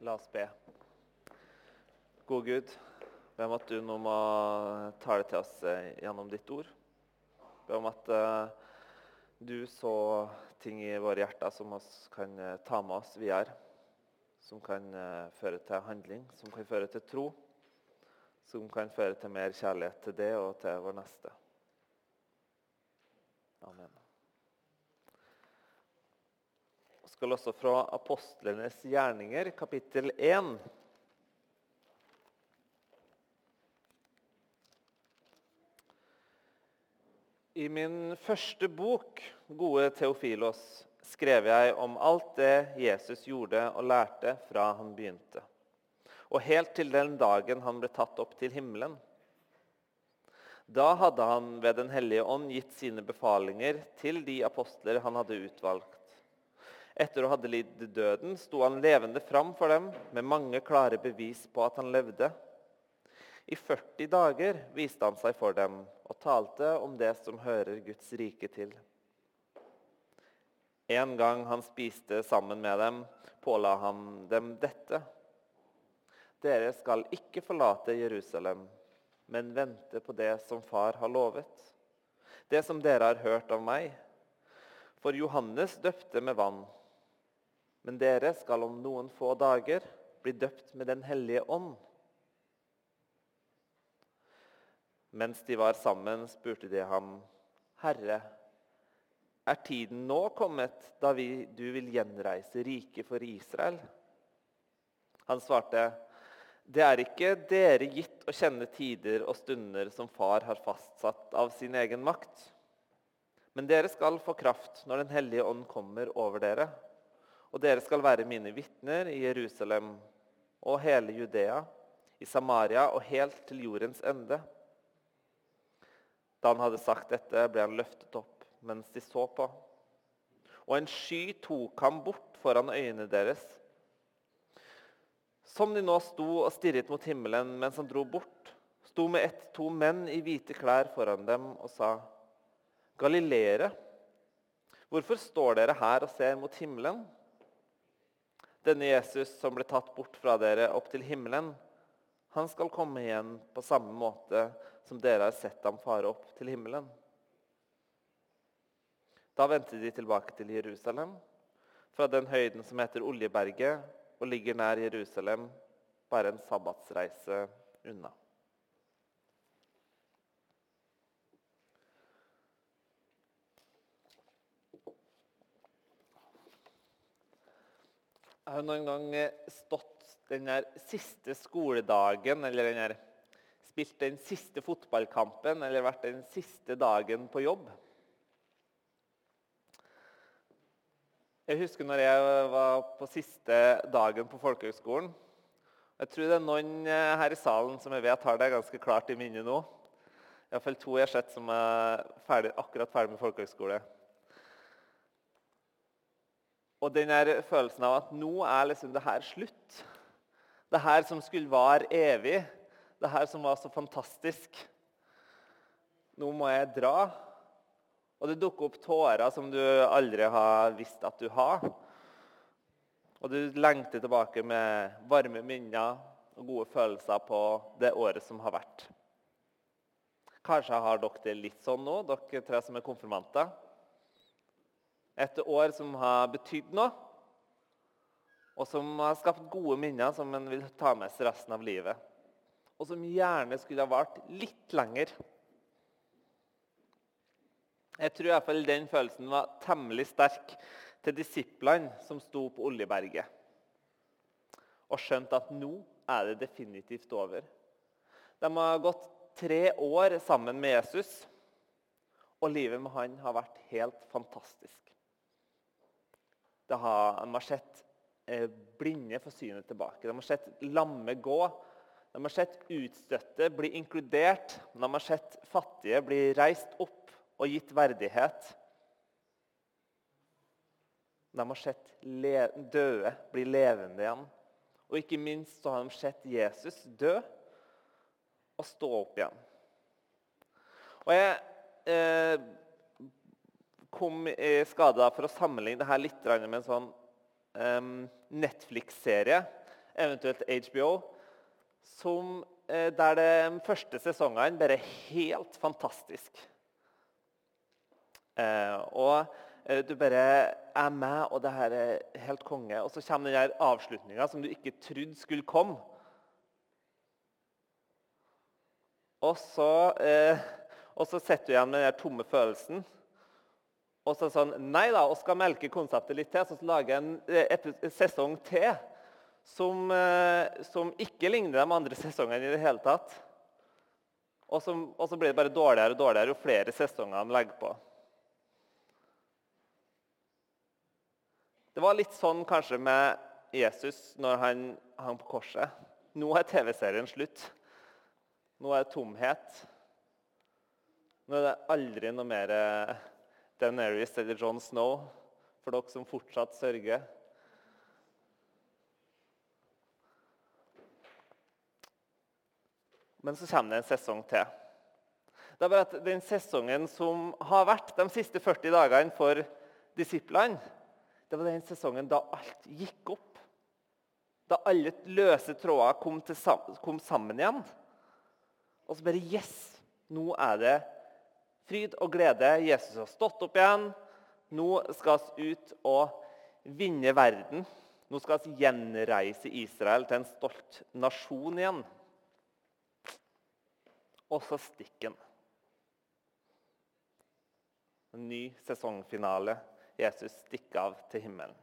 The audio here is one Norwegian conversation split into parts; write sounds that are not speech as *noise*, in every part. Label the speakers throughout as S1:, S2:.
S1: La oss be. God Gud, be om at du nå må tale til oss eh, gjennom ditt ord. Be om at uh, du så ting i våre hjerter som vi kan uh, ta med oss videre. Som kan føre til handling, som kan føre til tro. Som kan føre til mer kjærlighet til det og til vår neste. Amen. Vi skal også fra apostlenes gjerninger, kapittel 1. I min første bok, 'Gode Theofilos', skrev jeg om alt det Jesus gjorde og lærte fra han begynte, og helt til den dagen han ble tatt opp til himmelen. Da hadde han ved Den hellige ånd gitt sine befalinger til de apostler han hadde utvalgt. Etter å ha lidd døden sto han levende fram for dem med mange klare bevis på at han levde. I 40 dager viste han seg for dem og talte om det som hører Guds rike til. En gang han spiste sammen med dem, påla han dem dette. Dere skal ikke forlate Jerusalem, men vente på det som Far har lovet. Det som dere har hørt av meg. For Johannes døpte med vann. Men dere skal om noen få dager bli døpt med Den hellige ånd. Mens de var sammen, spurte de ham, 'Herre, er tiden nå kommet da vi, du vil gjenreise riket for Israel?' Han svarte, 'Det er ikke dere gitt å kjenne tider og stunder som Far har fastsatt av sin egen makt.' Men dere skal få kraft når Den hellige ånd kommer over dere. Og dere skal være mine vitner i Jerusalem og hele Judea, i Samaria og helt til jordens ende. Da han hadde sagt dette, ble han løftet opp mens de så på. Og en sky tok ham bort foran øynene deres. Som de nå sto og stirret mot himmelen mens han dro bort, sto med ett to menn i hvite klær foran dem og sa, Galileere, hvorfor står dere her og ser mot himmelen? Denne Jesus som ble tatt bort fra dere opp til himmelen, han skal komme igjen på samme måte som dere har sett ham fare opp til himmelen. Da vendte de tilbake til Jerusalem, fra den høyden som heter Oljeberget, og ligger nær Jerusalem, bare en sabbatsreise unna. Jeg har noen gang stått den siste skoledagen eller den spilt den siste fotballkampen eller vært den siste dagen på jobb. Jeg husker når jeg var på siste dagen på folkehøgskolen. Jeg tror det er noen her i salen som jeg vet har det ganske klart i minnet nå. Iallfall to jeg har sett som er ferdig, akkurat ferdig med folkehøgskole. Og den der følelsen av at nå er liksom det her slutt. Det her som skulle vare evig. Det her som var så fantastisk. Nå må jeg dra. Og det dukker opp tårer som du aldri har visst at du har. Og du lengter tilbake med varme minner og gode følelser på det året som har vært. Kanskje har dere det litt sånn nå, dere tre som er konfirmanter. Et år som har betydd noe, og som har skapt gode minner som en vil ta med seg resten av livet. Og som gjerne skulle ha vart litt lenger. Jeg tror i hvert fall den følelsen var temmelig sterk til disiplene som sto på Oljeberget. Og skjønte at nå er det definitivt over. De har gått tre år sammen med Jesus, og livet med han har vært helt fantastisk. Har, de har sett eh, blinde få synet tilbake. De har sett lamme gå. De har sett utstøtte bli inkludert. De har sett fattige bli reist opp og gitt verdighet. De har sett døde bli levende igjen. Og ikke minst så har de sett Jesus dø og stå opp igjen. Og jeg eh, kom i skade for å sammenligne det her litt med en sånn Netflix-serie. eventuelt HBO, som, eh, der de første sesongene bare er helt fantastisk. Eh, og eh, du bare er med, og det her er helt konge. Og så kommer den der avslutninga som du ikke trodde skulle komme. Og så, eh, så sitter du igjen med den tomme følelsen. Og så sånn Nei da, vi skal melke konseptet litt til, så lager jeg en eh, sesong til som, eh, som, ikke ligner de andre *laughs* sesongene i det hele tatt. Og, som, og så blir det bare dårligere og dårligere jo flere sesonger de legger på. Det var litt sånn kanskje med Jesus når han hang på korset. Nå er TV-serien slutt. Nå er det tomhet. Nå er det aldri noe mer eh, Daenerys eller John Snow for dere som fortsatt sørger. Men så kommer det en sesong til. Det er bare at Den sesongen som har vært de siste 40 dagene for disiplene, det var den sesongen da alt gikk opp. Da alle løse tråder kom, kom sammen igjen. Og så bare Yes! Nå er det fryd og glede. Jesus har stått opp igjen. Nå skal vi ut og vinne verden. Nå skal vi gjenreise Israel til en stolt nasjon igjen. Og så stikker han. En ny sesongfinale. Jesus stikker av til himmelen.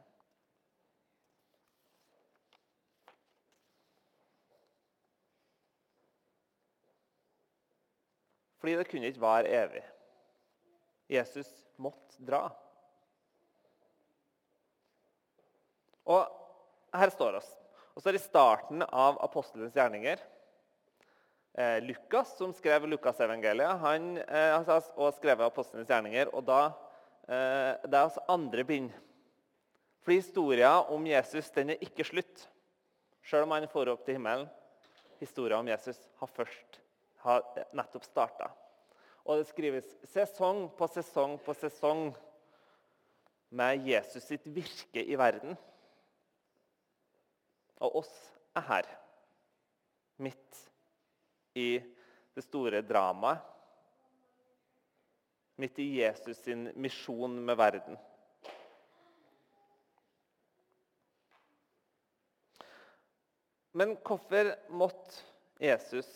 S1: Fordi det kunne ikke vare evig. Jesus måtte dra. Og her står oss. Og så er det starten av apostelens gjerninger. Eh, Lukas, som skrev Lukasevangeliet, han eh, har også skrevet apostelens gjerninger. og da, eh, Det er altså andre bind. For historien om Jesus den er ikke slutt, selv om han får opp til himmelen. Historien om Jesus har først har nettopp starta. Og det skrives sesong på sesong på sesong med Jesus sitt virke i verden. Og oss er her, midt i det store dramaet. Midt i Jesus sin misjon med verden. Men hvorfor måtte Jesus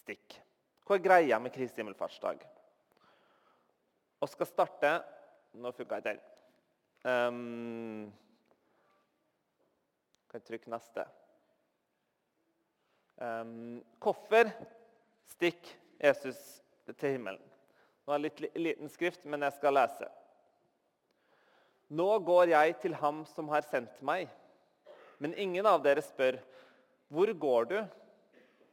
S1: stikke? Hva er greia med Kristi himmelfartsdag? Vi skal starte Nå funka ikke den. Um, kan trykke neste. Um, hvorfor stikker Jesus til himmelen? Nå har jeg litt liten skrift, men jeg skal lese. Nå går jeg til ham som har sendt meg. Men ingen av dere spør, hvor går du?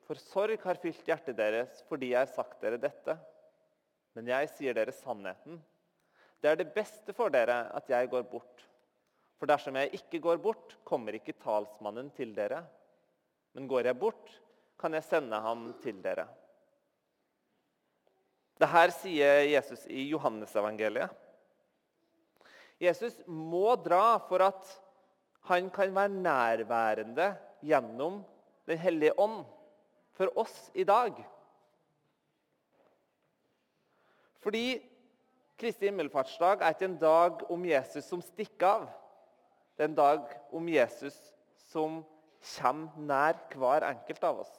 S1: For sorg har fylt hjertet deres fordi jeg har sagt dere dette. Men jeg sier dere sannheten. Det er det beste for dere at jeg går bort. For dersom jeg ikke går bort, kommer ikke talsmannen til dere. Men går jeg bort, kan jeg sende ham til dere. Dette sier Jesus i Johannesevangeliet. Jesus må dra for at han kan være nærværende gjennom Den hellige ånd for oss i dag. Fordi Kristi himmelfartsdag er ikke en dag om Jesus som stikker av. Det er en dag om Jesus som kommer nær hver enkelt av oss.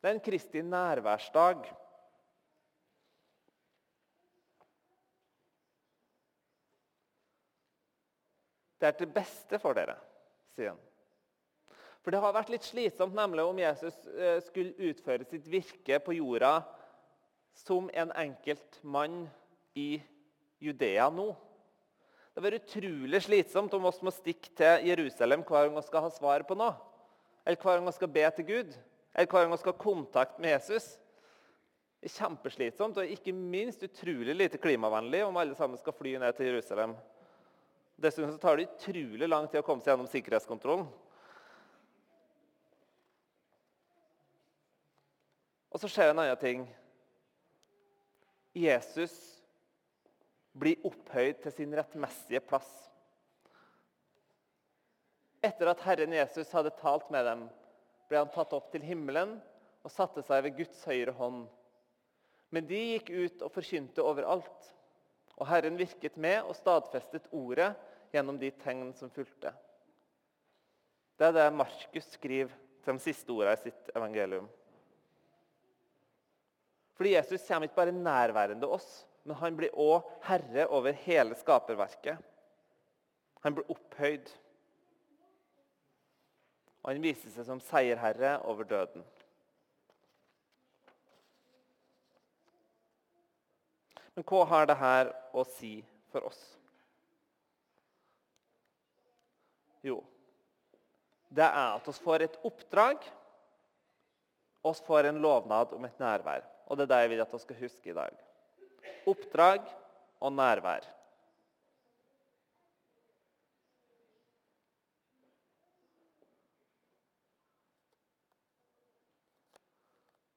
S1: Det er en Kristi nærværsdag. Det er til beste for dere, sier han. For det har vært litt slitsomt nemlig om Jesus eh, skulle utføre sitt virke på jorda som en enkelt mann i Judea nå. Det har vært utrolig slitsomt om oss må stikke til Jerusalem hver gang vi skal ha svar på noe. Eller hver gang vi skal be til Gud. Eller hver gang vi skal ha kontakt med Jesus. Det er kjempeslitsomt og ikke minst utrolig lite klimavennlig om alle sammen skal fly ned til Jerusalem. Dessuten tar det utrolig lang tid å komme seg gjennom sikkerhetskontrollen. Og så skjer en annen ting. Jesus blir opphøyd til sin rettmessige plass. Etter at Herren Jesus hadde talt med dem, ble han tatt opp til himmelen og satte seg ved Guds høyre hånd. Men de gikk ut og forkynte overalt. Og Herren virket med og stadfestet ordet gjennom de tegn som fulgte. Det er det Markus skriver til de siste ordene i sitt evangelium. Fordi Jesus kommer ikke bare nærværende oss, men han blir òg herre over hele skaperverket. Han blir opphøyd. Og han viser seg som seierherre over døden. Men hva har dette å si for oss? Jo, det er at vi får et oppdrag, vi får en lovnad om et nærvær. Og Det er det jeg vil at vi skal huske i dag. Oppdrag og nærvær.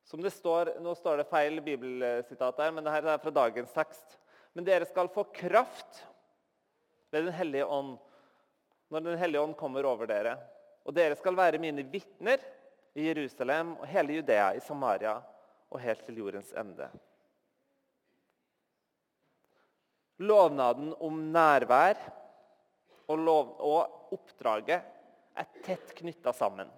S1: Som det står, Nå står det feil bibelsitat der, men det her er fra dagens tekst. Men dere skal få kraft ved Den hellige ånd når Den hellige ånd kommer over dere. Og dere skal være mine vitner i Jerusalem og hele Judea, i Samaria og helt til jordens ende. Lovnaden om nærvær og, lov, og oppdraget er tett knytta sammen.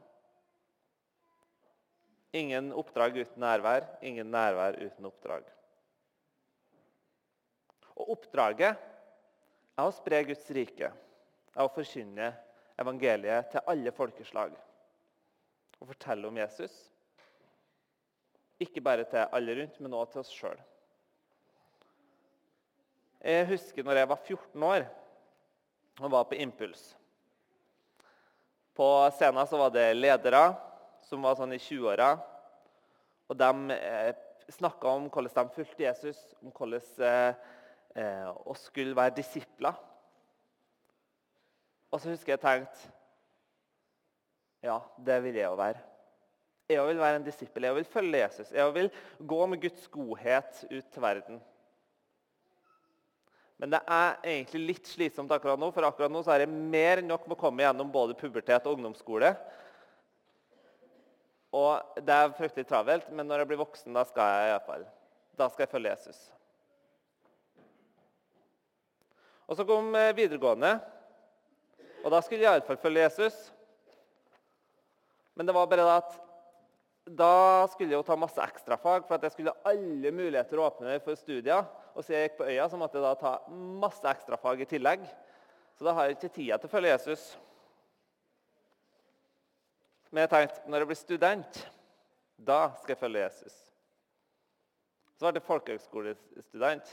S1: Ingen oppdrag uten nærvær, ingen nærvær uten oppdrag. Og Oppdraget er å spre Guds rike, er å forkynne evangeliet til alle folkeslag. Og fortelle om Jesus. Ikke bare til alle rundt, men også til oss sjøl. Jeg husker når jeg var 14 år og var på Impuls. På scenen så var det ledere som var sånn i 20-åra. Og de eh, snakka om hvordan de fulgte Jesus, om hvordan eh, eh, skulle være disipler. Og så husker jeg tenkt Ja, det vil jeg jo være. Jeg vil være en disippel. Jeg vil følge Jesus. Jeg vil gå med Guds godhet ut til verden. Men det er egentlig litt slitsomt akkurat nå, for akkurat nå så er det mer enn nok med å komme gjennom både pubertet og ungdomsskole. Og Det er fryktelig travelt, men når jeg blir voksen, da skal jeg i hvert fall. Da skal jeg følge Jesus. Og Så kom eh, videregående. Og da skulle jeg iallfall følge Jesus. Men det var bare at da skulle jeg jo ta masse ekstrafag, for at jeg skulle ha alle muligheter å åpne for studier. Og siden jeg gikk på Øya, så måtte jeg da ta masse ekstrafag i tillegg. Så da har jeg ikke tida til å følge Jesus. Men jeg tenkte når jeg blir student, da skal jeg følge Jesus. Så ble jeg folkehøgskolestudent.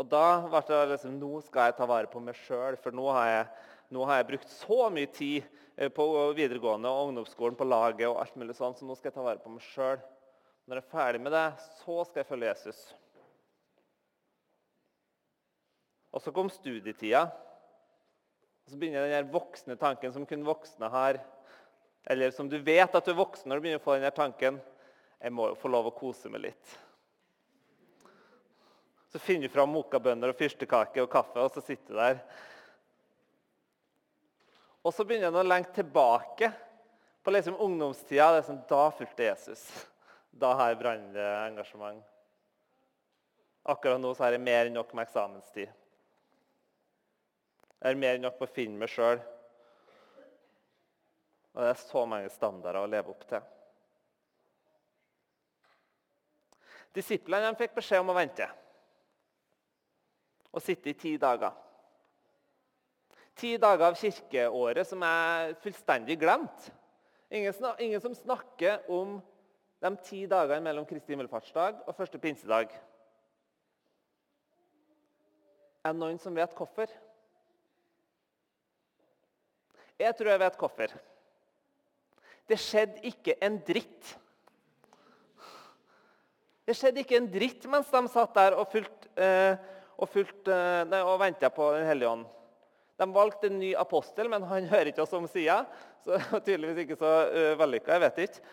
S1: Og da ble det liksom Nå skal jeg ta vare på meg sjøl, for nå har, jeg, nå har, jeg, brukt så mye tid eh, på videregående og ungdomsskolen på laget, og alt mulig sånn, så nå skal jeg ta vare på meg sjøl. Når jeg er ferdig med det, så skal jeg følge Jesus. Og så kom studietida. Og så begynner den voksne tanken som kun voksne har. Eller som du vet at du er voksen når du begynner å få den tanken. Jeg må jo få lov å kose meg litt. Så finner du fram mokabønner og fyrstekake og kaffe, og så sitter du der. Og så begynner han å lengte tilbake på liksom ungdomstida. Det er som, da fulgte Jesus. Da har jeg brannende engasjement. Akkurat nå så har jeg mer enn nok med eksamenstid. Jeg har mer enn nok på å finne meg sjøl. Og det er så mange standarder å leve opp til. Disiplene fikk beskjed om å vente og sitte i ti dager. Ti dager av kirkeåret som er fullstendig glemt. Ingen, ingen som snakker om de ti dagene mellom Kristi himmelfartsdag og første pinsedag. Er det noen som vet hvorfor? Jeg tror jeg vet hvorfor. Det skjedde ikke en dritt. Det skjedde ikke en dritt mens de satt der og fulgte eh, og, fulgt, eh, og venta på Den hellige ånd. De valgte en ny apostel, men han hører ikke oss om sida. Så *laughs* tydeligvis ikke så uh, vellykka. Jeg vet ikke.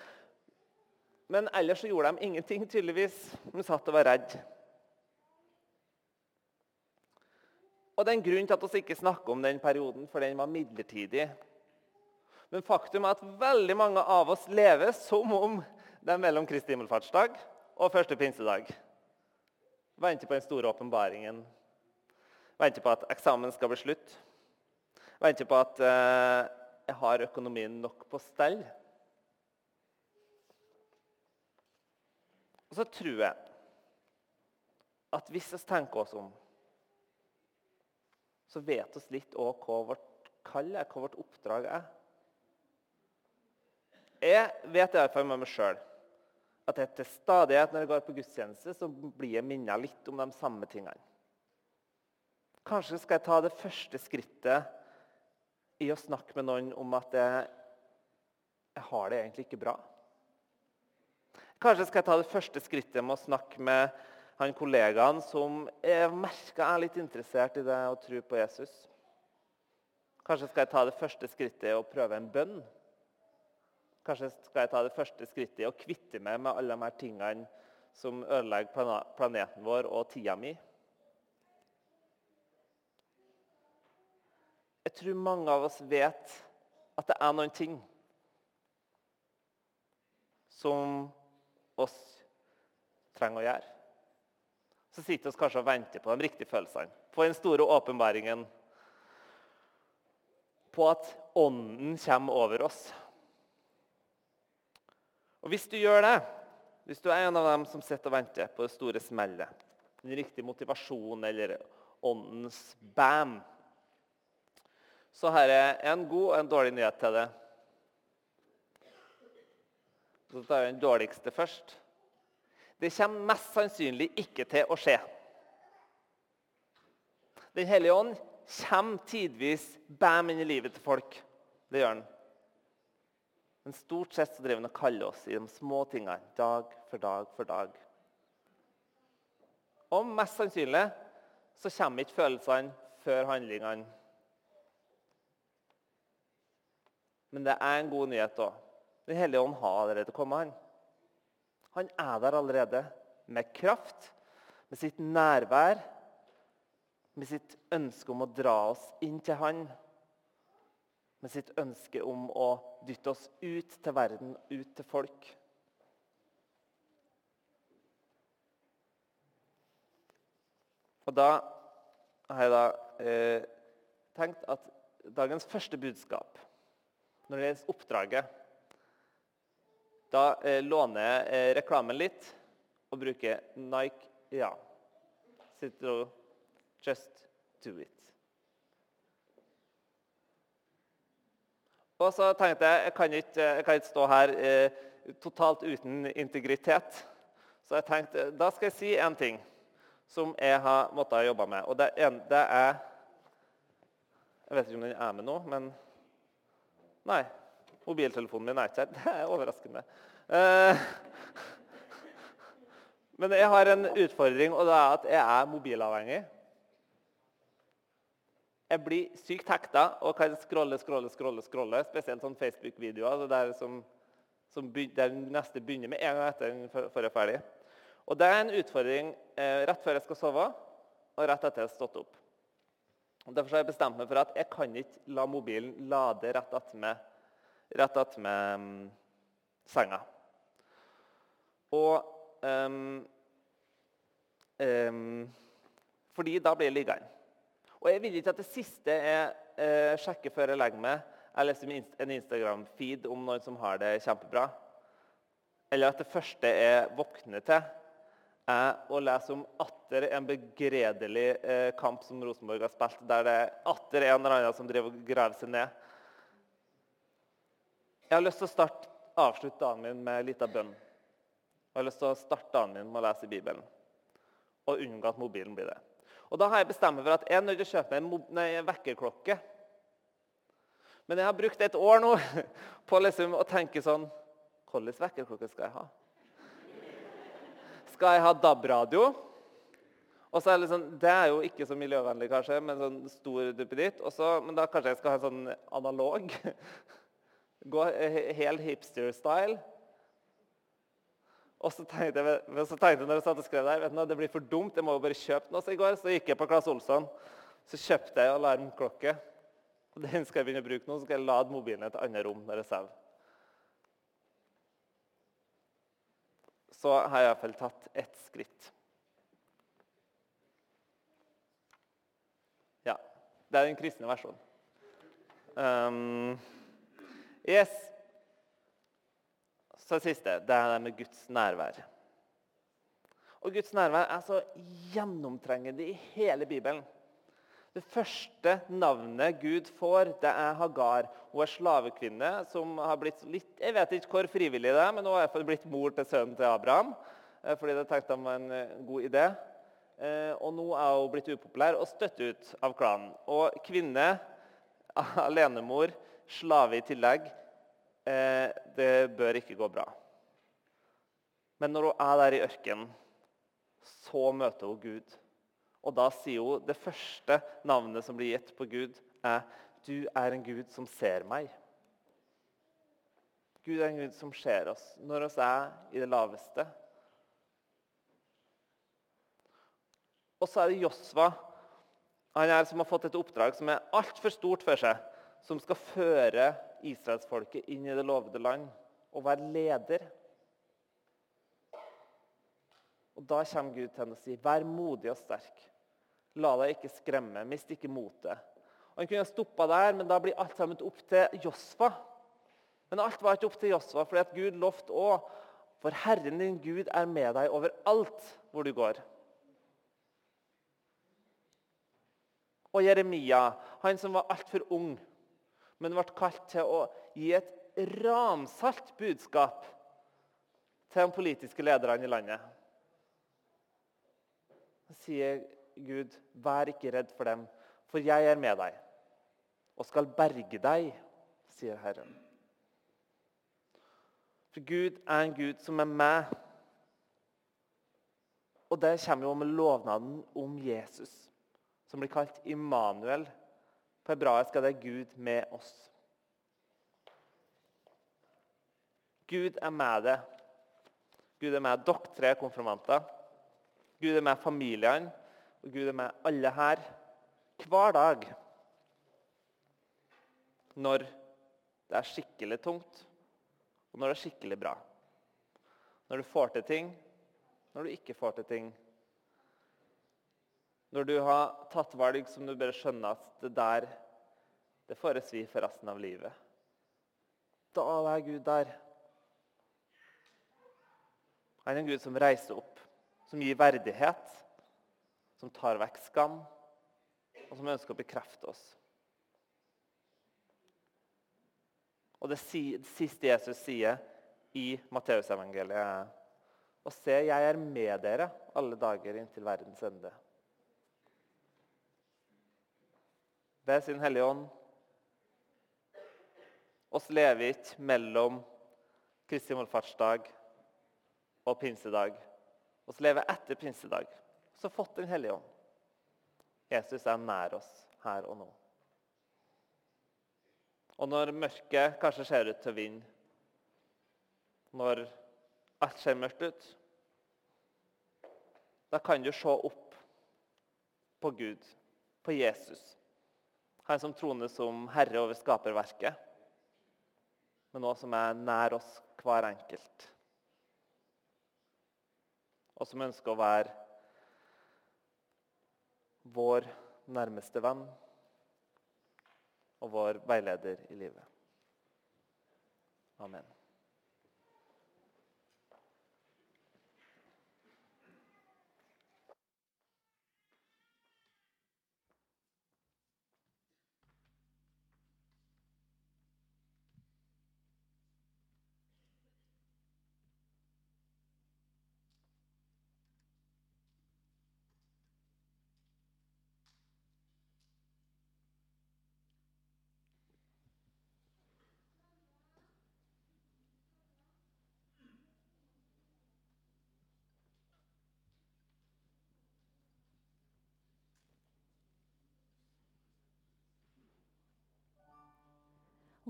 S1: Men ellers så gjorde de ingenting, tydeligvis. De satt og var redde. Og det er en grunn til at vi ikke snakker om den perioden, for den var midlertidig. Men faktum er at veldig mange av oss lever som om det er mellom Kristi himmelfartsdag og første pinsedag. Venter på den store åpenbaringen. Venter på at eksamen skal bli slutt. Venter på at eh, jeg har økonomien nok på stell. Og så tror jeg at hvis vi tenker oss om, så vet vi litt òg hva vårt kall er, hva vårt oppdrag er. Jeg vet iallfall med meg sjøl at jeg til stadighet når jeg går på gudstjeneste, så blir jeg minnet litt om de samme tingene. Kanskje skal jeg ta det første skrittet i å snakke med noen om at jeg, jeg har det egentlig ikke bra. Kanskje skal jeg ta det første skrittet med å snakke med han kollegaen som jeg merka er litt interessert i det å tro på Jesus. Kanskje skal jeg ta det første skrittet og prøve en bønn. Kanskje skal jeg ta det første skrittet og kvitte meg med alle de her tingene som ødelegger planeten vår og tida mi. Jeg tror mange av oss vet at det er noen ting som oss trenger å gjøre. Så sitter vi kanskje og venter på de riktige følelsene, på den store åpenbaringen. På at Ånden kommer over oss. Og Hvis du gjør det, hvis du er en av dem som sitter og venter på det store smellet, den riktige motivasjonen eller åndens bam, så her er en god og en dårlig nyhet til deg. Så tar vi den dårligste først. Det kommer mest sannsynlig ikke til å skje. Den hellige ånd kommer tidvis bam inn i livet til folk. Det gjør den. Men stort sett så driver han og kaller oss i de små tingene, dag for dag for dag. Og mest sannsynlig så kommer ikke følelsene før handlingene. Men det er en god nyhet òg. Den hellige ånd har allerede kommet. Han. han er der allerede med kraft, med sitt nærvær, med sitt ønske om å dra oss inn til Han med sitt ønske om å dytte oss ut til verden, ut til folk. Og da har jeg da eh, tenkt at dagens første budskap når det gjelder oppdraget Da eh, låner jeg eh, reklamen litt og bruker Nike Ja. Sitter Just do it. Og så tenkte jeg jeg kan ikke, jeg kan ikke stå her eh, totalt uten integritet. Så jeg tenkte da skal jeg si en ting som jeg har måttet jobbe med. Og det, det er Jeg vet ikke om den er med nå, men Nei. Mobiltelefonen min er ikke her. *laughs* Det er overraskende. Eh, *laughs* men jeg har en utfordring, og det er at jeg er mobilavhengig. Jeg blir sykt hekta og kan scrolle, scrolle, scrolle. scrolle, Spesielt sånn Facebook-videoer der, som, som der neste begynner med en gang etter før jeg er ferdig. Og Det er en utfordring eh, rett før jeg skal sove, og rett etter jeg har stått opp. Derfor har jeg bestemt meg for at jeg kan ikke la mobilen lade rett attmed rett attmed um, senga. Og um, um, Fordi da blir jeg liggende. Og Jeg vil ikke at det siste jeg uh, sjekker før jeg legger meg, er liksom en Instagram-feed om noen som har det kjempebra. Eller at det første jeg våkner til, er å lese om atter en begredelig eh, kamp som Rosenborg har spilt, der det er atter en eller annen som driver og graver seg ned. Jeg har lyst til å starte, avslutte dagen min med en liten bønn. Jeg har lyst til å starte dagen min med å lese Bibelen og unngå at mobilen blir det. Og Da har jeg bestemt meg for at jeg er nødt til å kjøpe meg en vekkerklokke. Men jeg har brukt et år nå *laughs* på liksom å tenke sånn Hvilken vekkerklokke skal jeg ha? Skal jeg ha DAB-radio? Og så er Det liksom, det er jo ikke så miljøvennlig, kanskje, med sånn stor duppeditt. Men da kanskje jeg skal ha en sånn analog. *laughs* Gå helt hipster-style. Og så tenkte jeg, så tenkte jeg når jeg satt og skrev der, vet du, det blir for dumt, jeg må jo bare kjøpe noe. Så i går så gikk jeg på Claes Olsson. Så kjøpte jeg alarmklokke. og Den skal jeg begynne å bruke nå, så skal jeg lade mobilen i et annet rom når jeg sover. Så har jeg iallfall tatt ett skritt. Ja. Det er den kristne versjonen. Um, yes. Så det siste det er det med Guds nærvær. Og Guds nærvær er så gjennomtrengende i hele Bibelen. Det første navnet Gud får, det er Hagar. Hun er slavekvinne som har blitt litt Jeg vet ikke hvor frivillig det er, men hun har iallfall blitt mor til sønnen til Abraham. Eh, fordi det tenkte han var en eh, god idé. Eh, og nå er hun blitt upopulær og støtt ut av klanen. Og kvinne, *laughs* alenemor, slave i tillegg, det bør ikke gå bra. Men når hun er der i ørkenen, så møter hun Gud. Og da sier hun det første navnet som blir gitt på Gud, er 'Du er en Gud som ser meg'. Gud er en Gud som ser oss når oss er i det laveste. Og så er det Josva. Han er som har fått et oppdrag som er altfor stort for seg. Som skal føre israelsfolket inn i det lovede land og være leder. Og Da kommer Gud til henne og sier, 'Vær modig og sterk'. La deg ikke skremme, mist ikke motet. Han kunne stoppa der, men da blir alt sammen opp til Josfa. Men alt var ikke opp til Josfa, fordi at Gud lovte òg For Herren din Gud er med deg overalt hvor du går. Og Jeremia, han som var altfor ung, men ble kalt til å gi et ramsalt budskap til de politiske lederne i landet. Han sier Gud, vær ikke redd for dem, for jeg er med deg og skal berge deg, sier Herren. For Gud er en Gud som er med. Og det kommer jo med lovnaden om Jesus, som blir kalt Immanuel. På hebraisk er det Gud med oss. Gud er med deg. Gud er med dere tre konfirmanter. Gud er med familiene. Og Gud er med alle her hver dag. Når det er skikkelig tungt, og når det er skikkelig bra. Når du får til ting, når du ikke får til ting. Når du har tatt valg som du bare skjønner at det der det får svi for resten av livet. Da er Gud der. Han er en Gud som reiser opp, som gir verdighet som tar vekk skam, og som ønsker å bekrefte oss. Og Det siste Jesus sier i Matteusevangeliet, er og se, jeg er med dere alle dager inntil verdens ende. Ved sin Hellige Ånd. Oss lever ikke mellom Kristi himmelfartsdag og pinsedag. Oss lever etter pinsedag så fått Den hellige ånd. Jesus er nær oss her og nå. Og når mørket kanskje ser ut til å vinne, når alt ser mørkt ut, da kan du se opp på Gud, på Jesus. Han som troner som herre over skaperverket, men også som er nær oss hver enkelt. Og som ønsker å være vår nærmeste venn og vår veileder i livet. Amen.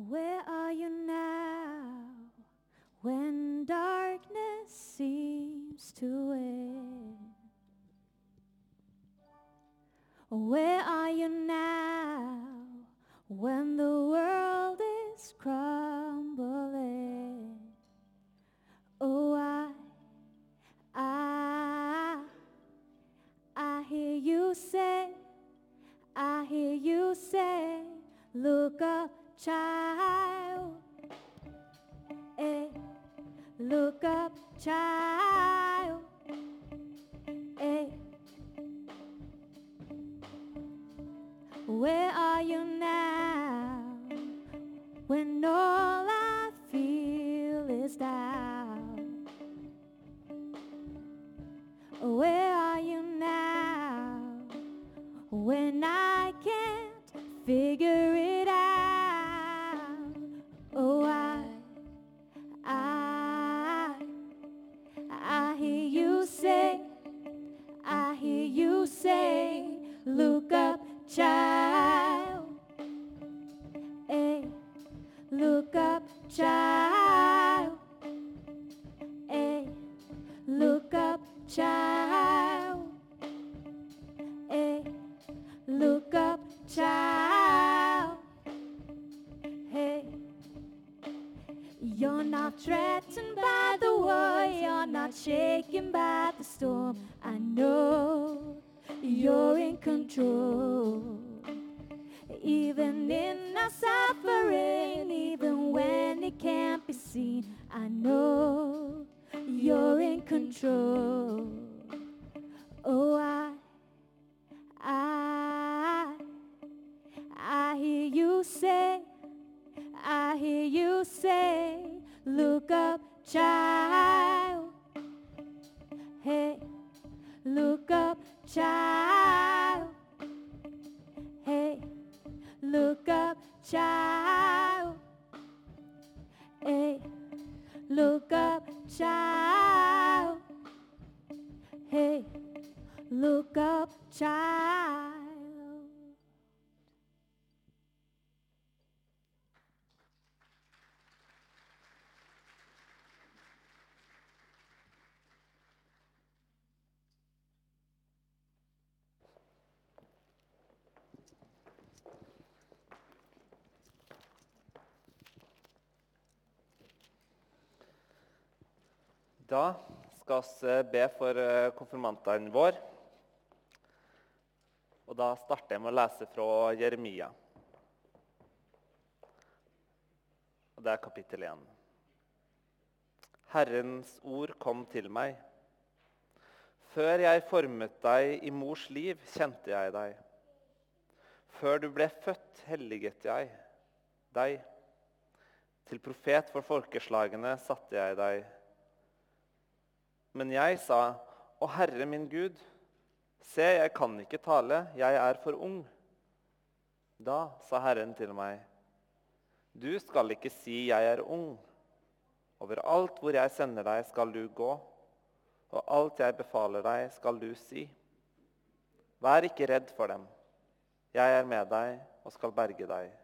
S2: Where are you now when darkness seems to win? Where are you now when the world is crumbling? Oh, I, I, I hear you say, I hear you say, look up, child. Eh, look up, child. Eh. Where you're not threatened by the war, you're not shaken by the storm. I know you're in control. Even in our suffering, even when it can't be seen, I know you're in control.
S1: Da skal vi be for eh, konfirmantene våre. Og da starter jeg med å lese fra Jeremia. Og det er kapittel 1. Herrens ord kom til meg. Før jeg formet deg i mors liv, kjente jeg deg. Før du ble født, helliget jeg deg. Til profet for folkeslagene satte jeg deg. Men jeg sa, Å Herre min Gud, se, jeg kan ikke tale, jeg er for ung. Da sa Herren til meg, Du skal ikke si jeg er ung. Overalt hvor jeg sender deg, skal du gå, og alt jeg befaler deg, skal du si. Vær ikke redd for dem. Jeg er med deg og skal berge deg,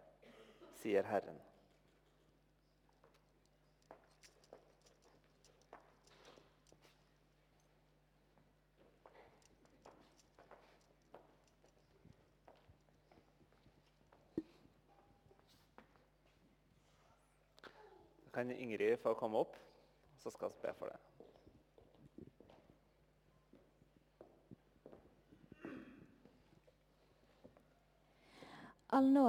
S1: sier Herren. Da kan Ingrid få komme opp, så skal vi be for det.
S2: All nåde